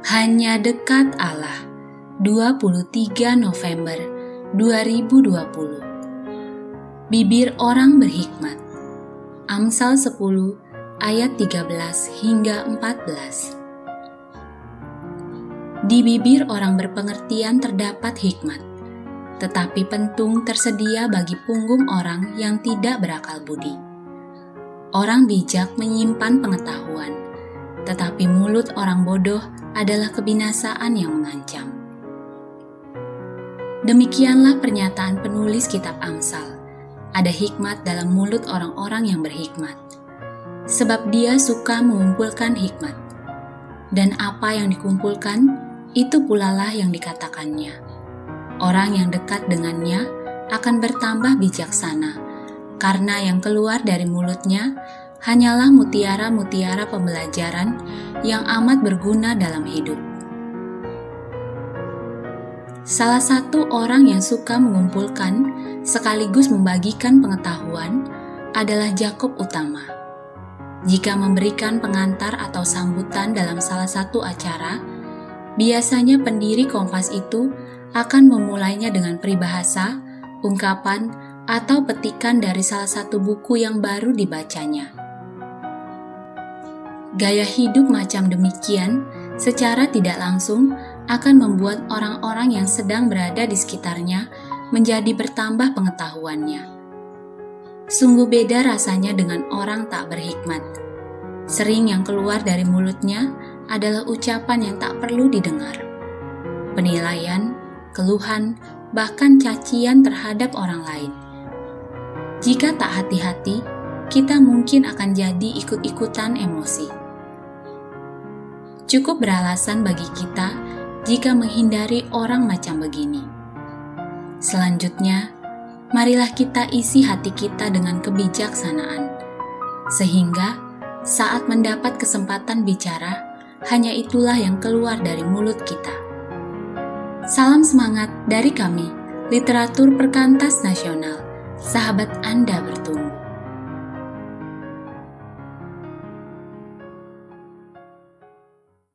Hanya dekat Allah. 23 November 2020 Bibir orang berhikmat. Amsal 10 ayat 13 hingga 14 Di bibir orang berpengertian terdapat hikmat. Tetapi pentung tersedia bagi punggung orang yang tidak berakal budi. Orang bijak menyimpan pengetahuan, tetapi mulut orang bodoh adalah kebinasaan yang mengancam. Demikianlah pernyataan penulis kitab Amsal. Ada hikmat dalam mulut orang-orang yang berhikmat. Sebab dia suka mengumpulkan hikmat. Dan apa yang dikumpulkan, itu pulalah yang dikatakannya. Orang yang dekat dengannya akan bertambah bijaksana, karena yang keluar dari mulutnya hanyalah mutiara-mutiara pembelajaran yang amat berguna dalam hidup. Salah satu orang yang suka mengumpulkan sekaligus membagikan pengetahuan adalah Jakob Utama. Jika memberikan pengantar atau sambutan dalam salah satu acara, biasanya pendiri Kompas itu akan memulainya dengan peribahasa, ungkapan, atau petikan dari salah satu buku yang baru dibacanya. Gaya hidup macam demikian secara tidak langsung akan membuat orang-orang yang sedang berada di sekitarnya menjadi bertambah pengetahuannya. Sungguh beda rasanya dengan orang tak berhikmat. Sering yang keluar dari mulutnya adalah ucapan yang tak perlu didengar. Penilaian, keluhan, bahkan cacian terhadap orang lain. Jika tak hati-hati, kita mungkin akan jadi ikut-ikutan emosi. Cukup beralasan bagi kita jika menghindari orang macam begini. Selanjutnya, marilah kita isi hati kita dengan kebijaksanaan, sehingga saat mendapat kesempatan bicara, hanya itulah yang keluar dari mulut kita. Salam semangat dari kami, Literatur Perkantas Nasional, sahabat Anda bertumbuh.